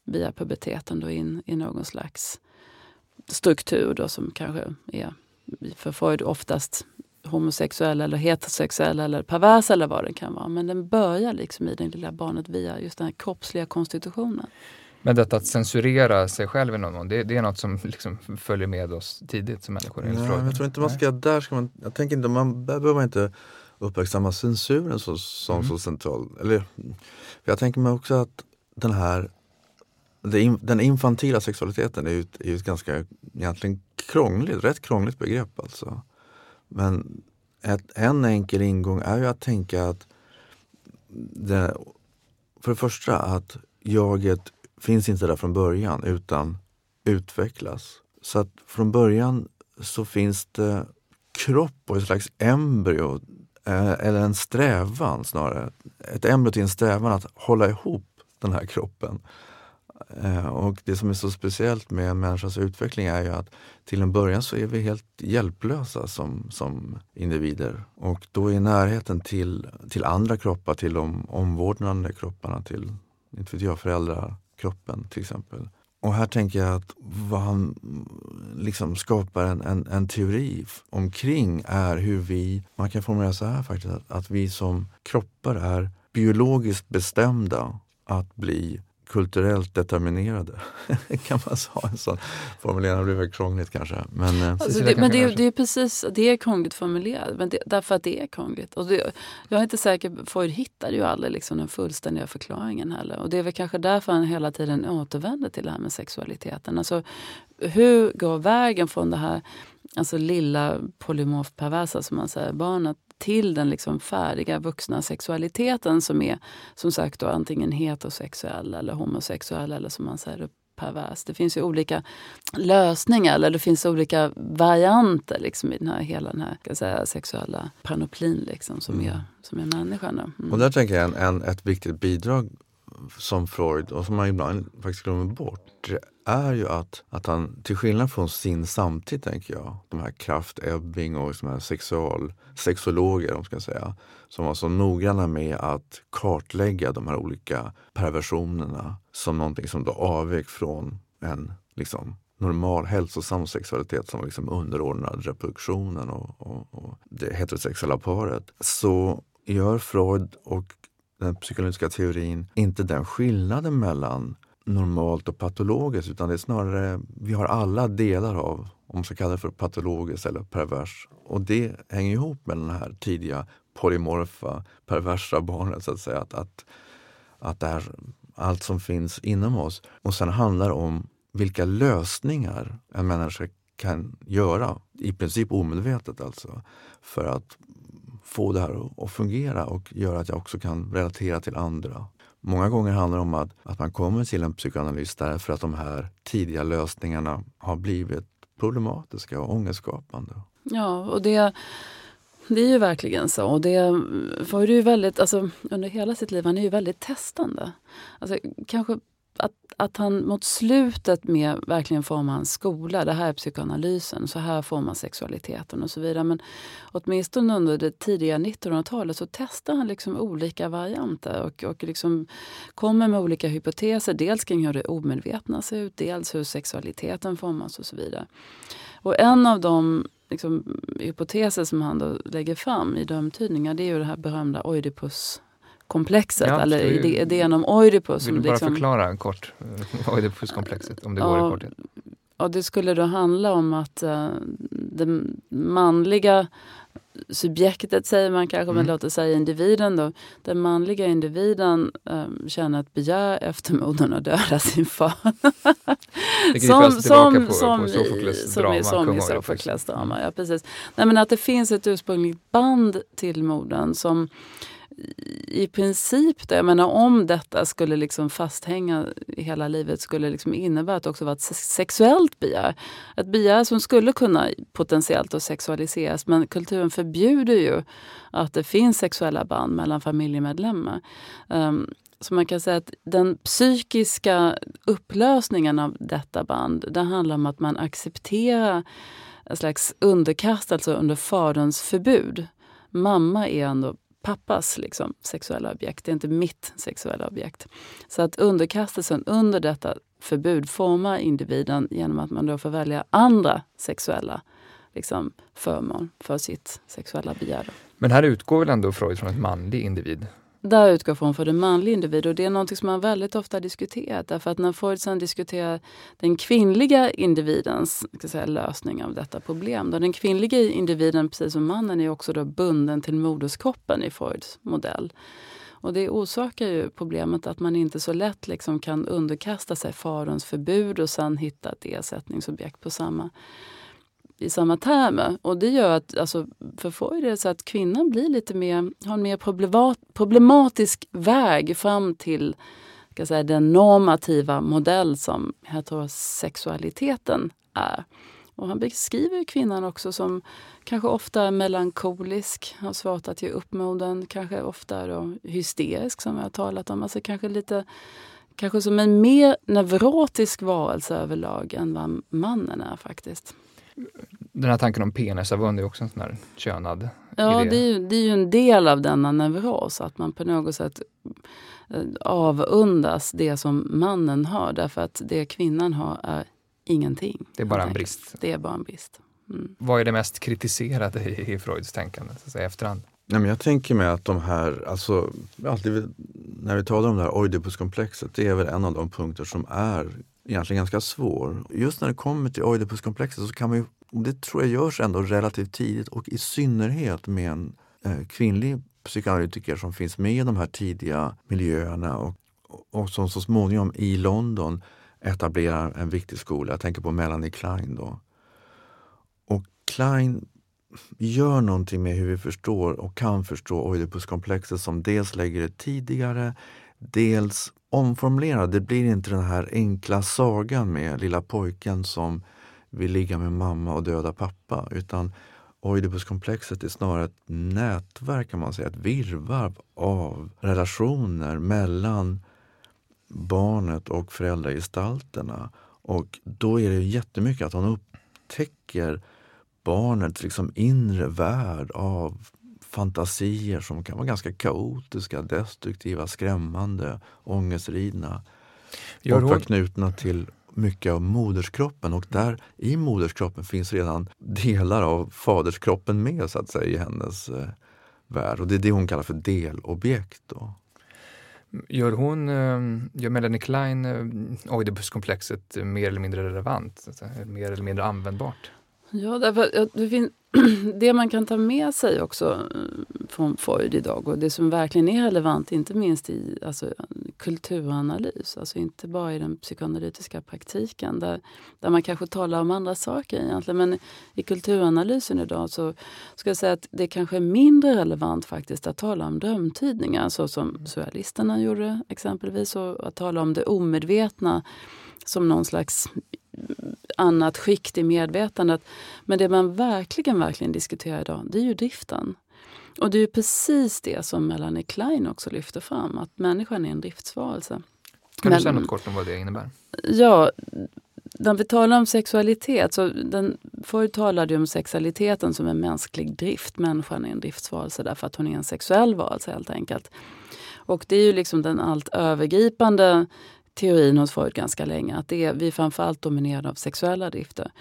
via puberteten då in i någon slags struktur då som kanske är för Freud oftast homosexuell eller heterosexuell eller pervers eller vad det kan vara. Men den börjar liksom i det lilla barnet via just den här kroppsliga konstitutionen. Men detta att censurera sig själv i någon mån, det, det är något som liksom följer med oss tidigt som människor? Nej, jag tror inte man ska, där ska man, jag tänker inte, man där behöver man inte uppmärksamma censuren så, som mm. så central. Eller, jag tänker mig också att den här den infantila sexualiteten är ju, är ju ett ganska egentligen krångligt, rätt krångligt begrepp alltså. Men ett, en enkel ingång är ju att tänka att det, för det första att jaget finns inte där från början utan utvecklas. Så att från början så finns det kropp och ett slags embryo Eh, eller en strävan snarare. Ett embryo till en strävan att hålla ihop den här kroppen. Eh, och det som är så speciellt med en människas utveckling är ju att till en början så är vi helt hjälplösa som, som individer. Och då är närheten till, till andra kroppar, till de omvårdnande kropparna, till inte vet jag, föräldrakroppen till exempel. Och här tänker jag att vad han liksom skapar en, en, en, teori omkring är hur vi, man kan formulera så här faktiskt, att, att vi som kroppar är biologiskt bestämda att bli kulturellt determinerade. kan man säga en sån formulering? Det blir väl krångligt kanske. Men, eh, alltså det, men det, det, är precis, det är krångligt formulerat, men det, därför att det är krångligt. Och det, jag är inte säker, Freud hittade ju aldrig liksom den fullständiga förklaringen heller. Och det är väl kanske därför han hela tiden återvänder till det här med sexualiteten. Alltså, hur går vägen från det här alltså lilla polymorfperversa som man säger, barnet till den liksom färdiga vuxna sexualiteten som är som sagt då antingen heterosexuell eller homosexuell eller som man säger pervers. Det finns ju olika lösningar eller det finns olika varianter liksom i den här, hela den här säga, sexuella panoplin liksom, som, mm. är, som är människan. Mm. Och där tänker jag en, en, ett viktigt bidrag som Freud och som man ibland faktiskt glömmer bort är ju att, att han, till skillnad från sin samtid, tänker jag, de här Kraft, Ebbing och de här sexual, sexologer, om ska säga, som var så noggranna med att kartlägga de här olika perversionerna som någonting som då avvek från en liksom, normal hälsosam sexualitet som var liksom underordnad reproduktionen och, och, och det heterosexuella paret. Så gör Freud och den psykologiska teorin inte den skillnaden mellan normalt och patologiskt utan det är snarare, vi har alla delar av, om man ska kalla det för patologiskt eller pervers. Och det hänger ihop med den här tidiga polymorfa, perversa barnet så att säga. Att, att, att det är allt som finns inom oss. Och sen handlar det om vilka lösningar en människa kan göra, i princip omedvetet alltså, för att få det här att fungera och göra att jag också kan relatera till andra. Många gånger handlar det om att, att man kommer till en psykoanalys därför att de här tidiga lösningarna har blivit problematiska och ångestskapande. Ja, och det, det är ju verkligen så. Och det var ju väldigt, alltså, under hela sitt liv, han är ju väldigt testande. Alltså, kanske att, att han mot slutet med verkligen formar en skola. Det här är psykoanalysen, så här får man sexualiteten och så vidare. Men åtminstone under det tidiga 1900-talet så testar han liksom olika varianter och, och liksom kommer med olika hypoteser. Dels kring hur det omedvetna ser ut, dels hur sexualiteten formas och så vidare. Och en av de liksom, hypoteser som han då lägger fram i dömtydningar det är ju det här berömda Oidipus komplexet, ja, eller ju, idén om Oidipus. Vill du bara liksom, förklara kort eh, Oidipuskomplexet, om det går i korthet? Ja, det skulle då handla om att uh, det manliga subjektet, säger man kanske, mm. men låt oss säga individen då. Den manliga individen um, känner ett begär efter modern att döda sin far. som, som, på, som, på Sofokles drama, som i Sofokles drama. Ja, precis. Nej, men att det finns ett ursprungligt band till modern som i princip, det. jag menar om detta skulle liksom fasthänga hela livet skulle liksom innebära att det också var ett sexuellt begär. Ett begär som skulle kunna potentiellt sexualiseras men kulturen förbjuder ju att det finns sexuella band mellan familjemedlemmar. Um, så man kan säga att den psykiska upplösningen av detta band, det handlar om att man accepterar en slags underkastelse under faderns förbud. Mamma är ändå pappas liksom, sexuella objekt, det är inte mitt sexuella objekt. Så att underkastelsen under detta förbud formar individen genom att man då får välja andra sexuella liksom, förmån för sitt sexuella begär. Men här utgår väl ändå Freud från en manlig individ? Där utgår från för den manliga individ och det är något som man väldigt ofta diskuterat. Därför att när Freud sen diskuterar den kvinnliga individens säga, lösning av detta problem. Då den kvinnliga individen, precis som mannen, är också då bunden till moderskroppen i Freuds modell. Och det orsakar ju problemet att man inte så lätt liksom kan underkasta sig faderns förbud och sen hitta ett ersättningsobjekt på samma i samma termer. Och det gör att alltså, för Freud är det så att kvinnan blir lite mer, har en mer problematisk väg fram till ska säga, den normativa modell som heterosexualiteten är. Och han beskriver kvinnan också som kanske ofta melankolisk, har svårt att ge upp moden, kanske ofta då hysterisk som jag har talat om. Alltså kanske lite kanske som en mer neurotisk varelse överlag än vad mannen är faktiskt den här tanken om penisavund är också en sån här könad Ja, idé. det är, ju, det är ju en del av denna neuros, att man på något sätt eh, avundas det som mannen har därför att det kvinnan har är ingenting. Det är bara en brist. Det är bara en brist. Mm. Vad är det mest kritiserade i, i Freuds tänkande så att säga, efterhand? Nej, men jag tänker mig att de här, alltså, alltid när vi talar om det här Oidipuskomplexet, det är väl en av de punkter som är egentligen ganska svår. Just när det kommer till Oidipuskomplexet så kan man ju, det tror jag görs ändå relativt tidigt och i synnerhet med en eh, kvinnlig psykoanalytiker som finns med i de här tidiga miljöerna och, och som så småningom i London etablerar en viktig skola. Jag tänker på Melanie Klein då. Och Klein gör någonting med hur vi förstår och kan förstå Oidipuskomplexet som dels lägger det tidigare, dels omformulera. Det blir inte den här enkla sagan med lilla pojken som vill ligga med mamma och döda pappa utan Oidipuskomplexet är snarare ett nätverk kan man säga, ett virrvarr av relationer mellan barnet och föräldragestalterna. Och då är det jättemycket att hon upptäcker barnets liksom inre värld av fantasier som kan vara ganska kaotiska, destruktiva, skrämmande, ångestridna. och var knutna till mycket av moderskroppen och där i moderskroppen finns redan delar av faderskroppen med så att säga i hennes eh, värld. Och det är det hon kallar för delobjekt. Då. Gör hon, eh, gör Melanie Klein eh, Oidipuskomplexet mer eller mindre relevant? Mer eller mindre användbart? Ja, därför, det, finns, det man kan ta med sig också eh, från Freud idag och det som verkligen är relevant, inte minst i alltså, kulturanalys, alltså inte bara i den psykoanalytiska praktiken där, där man kanske talar om andra saker egentligen. Men i kulturanalysen idag så ska jag säga att det kanske är mindre relevant faktiskt att tala om drömtydningar så som surrealisterna gjorde exempelvis och att tala om det omedvetna som någon slags annat skikt i medvetandet. Men det man verkligen, verkligen diskuterar idag, det är ju driften. Och det är precis det som Melanie Klein också lyfter fram, att människan är en driftsvarelse. Kan du säga något kort om vad det innebär? Ja, när vi talar om sexualitet, så den, förr talade ju om sexualiteten som en mänsklig drift. Människan är en driftsvarelse därför att hon är en sexuell varelse helt enkelt. Och det är ju liksom den allt övergripande teorin hos Freud ganska länge, att det är, vi är framförallt dominerade av sexuella drifter.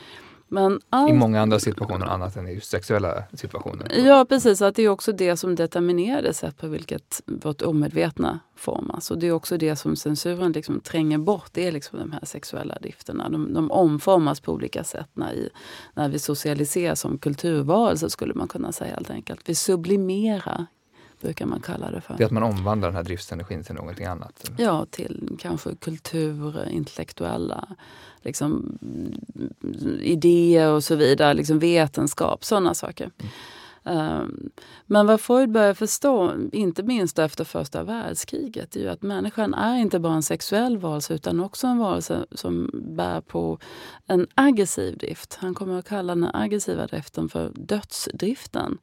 Men all... I många andra situationer annat än i sexuella situationer? Ja precis, att det är också det som determinerar det sätt på vilket vårt omedvetna formas. Och det är också det som censuren liksom tränger bort, det är liksom de här sexuella drifterna. De, de omformas på olika sätt när, i, när vi socialiseras som kulturvarelser skulle man kunna säga helt enkelt. Vi sublimerar brukar man kalla det för. Det är att man omvandlar den här driftsenergin till någonting annat? Ja, till kanske kultur, intellektuella liksom, idéer och så vidare, liksom vetenskap, sådana saker. Mm. Um, men vad Freud börjar förstå, inte minst efter första världskriget, är ju att människan är inte bara en sexuell varelse utan också en varelse som bär på en aggressiv drift. Han kommer att kalla den aggressiva driften för dödsdriften.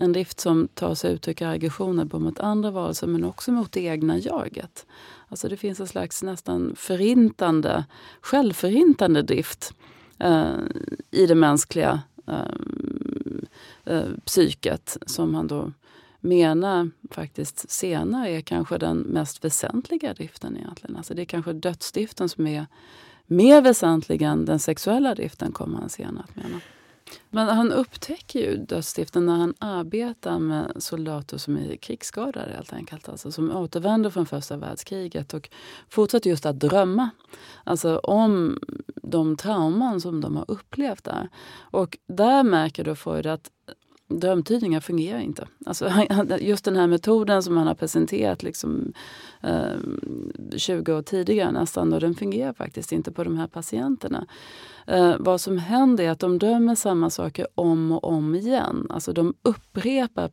En drift som tar sig uttryck i aggressioner både mot andra varelser men också mot det egna jaget. Alltså det finns en slags nästan förintande, självförintande drift eh, i det mänskliga eh, eh, psyket som han då menar faktiskt senare är kanske den mest väsentliga driften egentligen. Alltså det är kanske dödsdriften som är mer väsentlig än den sexuella driften kommer han senare att mena. Men han upptäcker ju dödsstiften när han arbetar med soldater som är krigsskadade helt enkelt. Alltså som återvänder från första världskriget och fortsätter just att drömma. Alltså om de trauman som de har upplevt där. Och där märker då Freud att drömtydningar fungerar inte. Alltså, just den här metoden som han har presenterat liksom, eh, 20 år tidigare nästan, och den fungerar faktiskt inte på de här patienterna. Eh, vad som händer är att de dömer samma saker om och om igen. Alltså de upprepar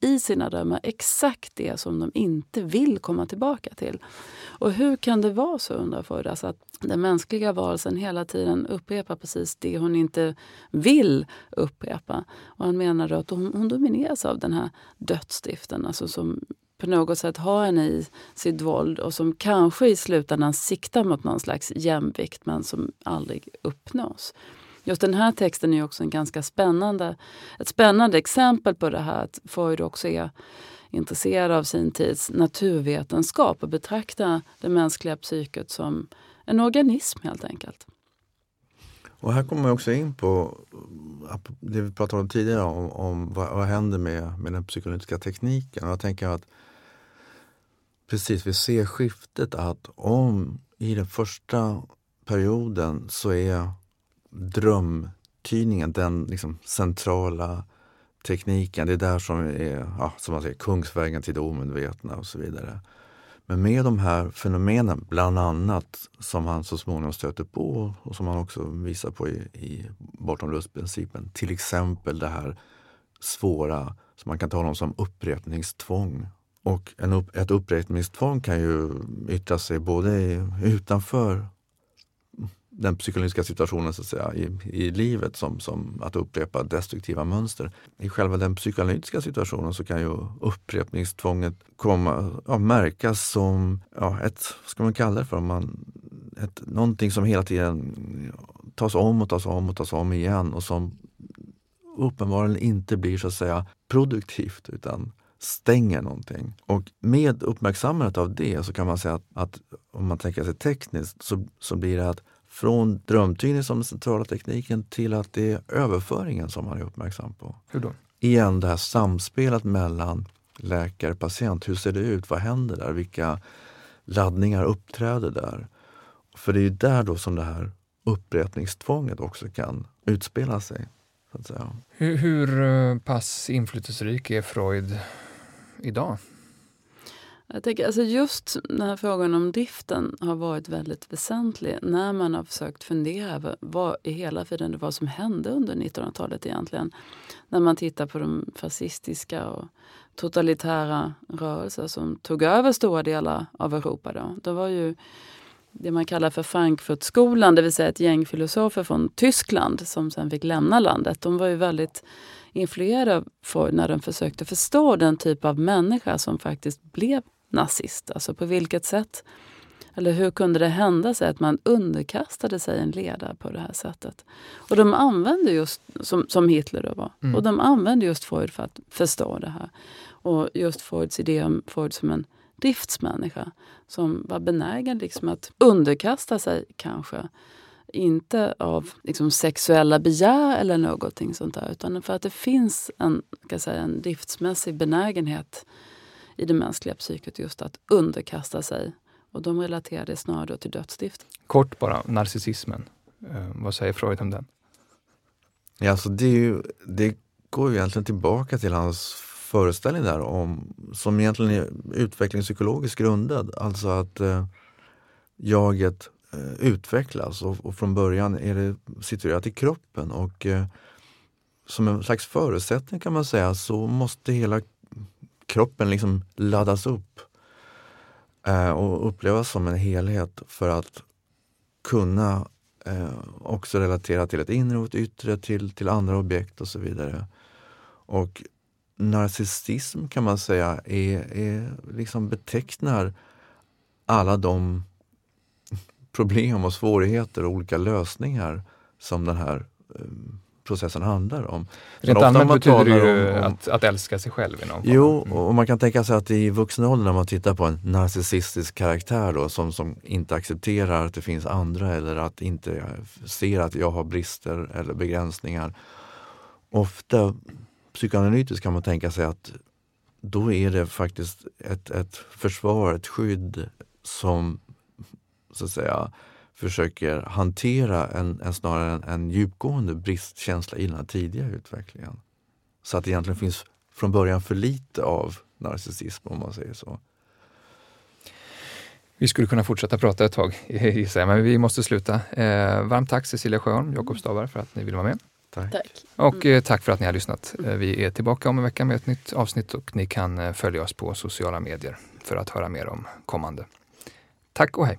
i sina drömmar exakt det som de inte vill komma tillbaka till. Och hur kan det vara så, undrar Freud, alltså, att den mänskliga varelsen hela tiden upprepar precis det hon inte vill upprepa. Och han menar att hon, hon domineras av den här dödsstiften, alltså som på något sätt har henne i sitt våld och som kanske i slutändan siktar mot någon slags jämvikt men som aldrig uppnås. Just den här texten är också en ganska spännande, ett spännande exempel på det här att Freud också är intresserad av sin tids naturvetenskap och betraktar det mänskliga psyket som en organism helt enkelt. Och här kommer man också in på det vi pratade om tidigare om, om vad, vad händer med, med den psykoanalytiska tekniken. jag tänker att precis, vi ser skiftet att om i den första perioden så är drömtydningen den liksom centrala tekniken. Det är där som är, ja, som man säger, kungsvägen till det omedvetna och så vidare. Men med de här fenomenen, bland annat som han så småningom stöter på och som han också visar på i, i Bortom lustprincipen, till exempel det här svåra som man kan tala om som upprepningstvång. Och en upp, ett upprepningstvång kan ju yttra sig både i, utanför den psykologiska situationen så att säga, i, i livet som, som att upprepa destruktiva mönster. I själva den psykoanalytiska situationen så kan ju upprepningstvånget komma, ja, märkas som ja, ett, vad ska man kalla det för, man, ett, någonting som hela tiden tas om och tas om och tas om igen och som uppenbarligen inte blir så att säga produktivt utan stänger någonting. Och med uppmärksammandet av det så kan man säga att, att om man tänker sig tekniskt så, så blir det att från drömtydning som den centrala tekniken till att det är överföringen som man är uppmärksam på. Hur då? Igen det här samspelet mellan läkare och patient. Hur ser det ut? Vad händer där? Vilka laddningar uppträder där? För det är ju där då som det här upprepningstvånget också kan utspela sig. Hur, hur eh, pass inflytelserik är Freud idag? Jag tänker, alltså just den här frågan om driften har varit väldigt väsentlig när man har försökt fundera över vad i hela tiden det var som hände under 1900-talet egentligen. När man tittar på de fascistiska och totalitära rörelser som tog över stora delar av Europa. Då. Det var ju det man kallar för Frankfurtskolan, det vill säga ett gäng filosofer från Tyskland som sen fick lämna landet. De var ju väldigt influerade av Freud när de försökte förstå den typ av människa som faktiskt blev nazist? Alltså på vilket sätt? Eller hur kunde det hända sig att man underkastade sig en ledare på det här sättet? Och de använde just, som, som Hitler då var, mm. och de använde just Freud för att förstå det här. Och just Freuds idé om Freud som en driftsmänniska som var benägen liksom att underkasta sig kanske inte av liksom, sexuella begär eller någonting sånt där utan för att det finns en, kan säga, en driftsmässig benägenhet i det mänskliga psyket just att underkasta sig. Och de relaterar det snarare till dödsstift. Kort bara, narcissismen. Eh, vad säger Freud om den? Ja, alltså det, ju, det går ju egentligen tillbaka till hans föreställning där om, som egentligen är utvecklingspsykologiskt grundad. Alltså att eh, jaget Eh, utvecklas och, och, från början är det situerat i kroppen och eh, som en slags förutsättning kan man säga så måste hela kroppen liksom laddas upp eh, och upplevas som en helhet för att kunna eh, också relatera till ett inre och ett yttre, till, till andra objekt och så vidare. Och narcissism kan man säga är, är liksom betecknar alla de problem och svårigheter och olika lösningar som den här eh, processen handlar om. Rent allmänt betyder det ju om, om, att, att älska sig själv. I någon jo, mm. och man kan tänka sig att i vuxen ålder när man tittar på en narcissistisk karaktär då, som, som inte accepterar att det finns andra eller att inte ser att jag har brister eller begränsningar. Ofta psykoanalytiskt kan man tänka sig att då är det faktiskt ett, ett försvar, ett skydd som så att säga försöker hantera en, en snarare en, en djupgående bristkänsla i den här tidiga utvecklingen. Så att det egentligen finns från början för lite av narcissism om man säger så. Vi skulle kunna fortsätta prata ett tag, gissar men vi måste sluta. Eh, varmt tack Cecilia Sjöholm, Jakob Stavar för att ni ville vara med. Tack. tack. Och eh, tack för att ni har lyssnat. Eh, vi är tillbaka om en vecka med ett nytt avsnitt och ni kan eh, följa oss på sociala medier för att höra mer om kommande. Tack och hej!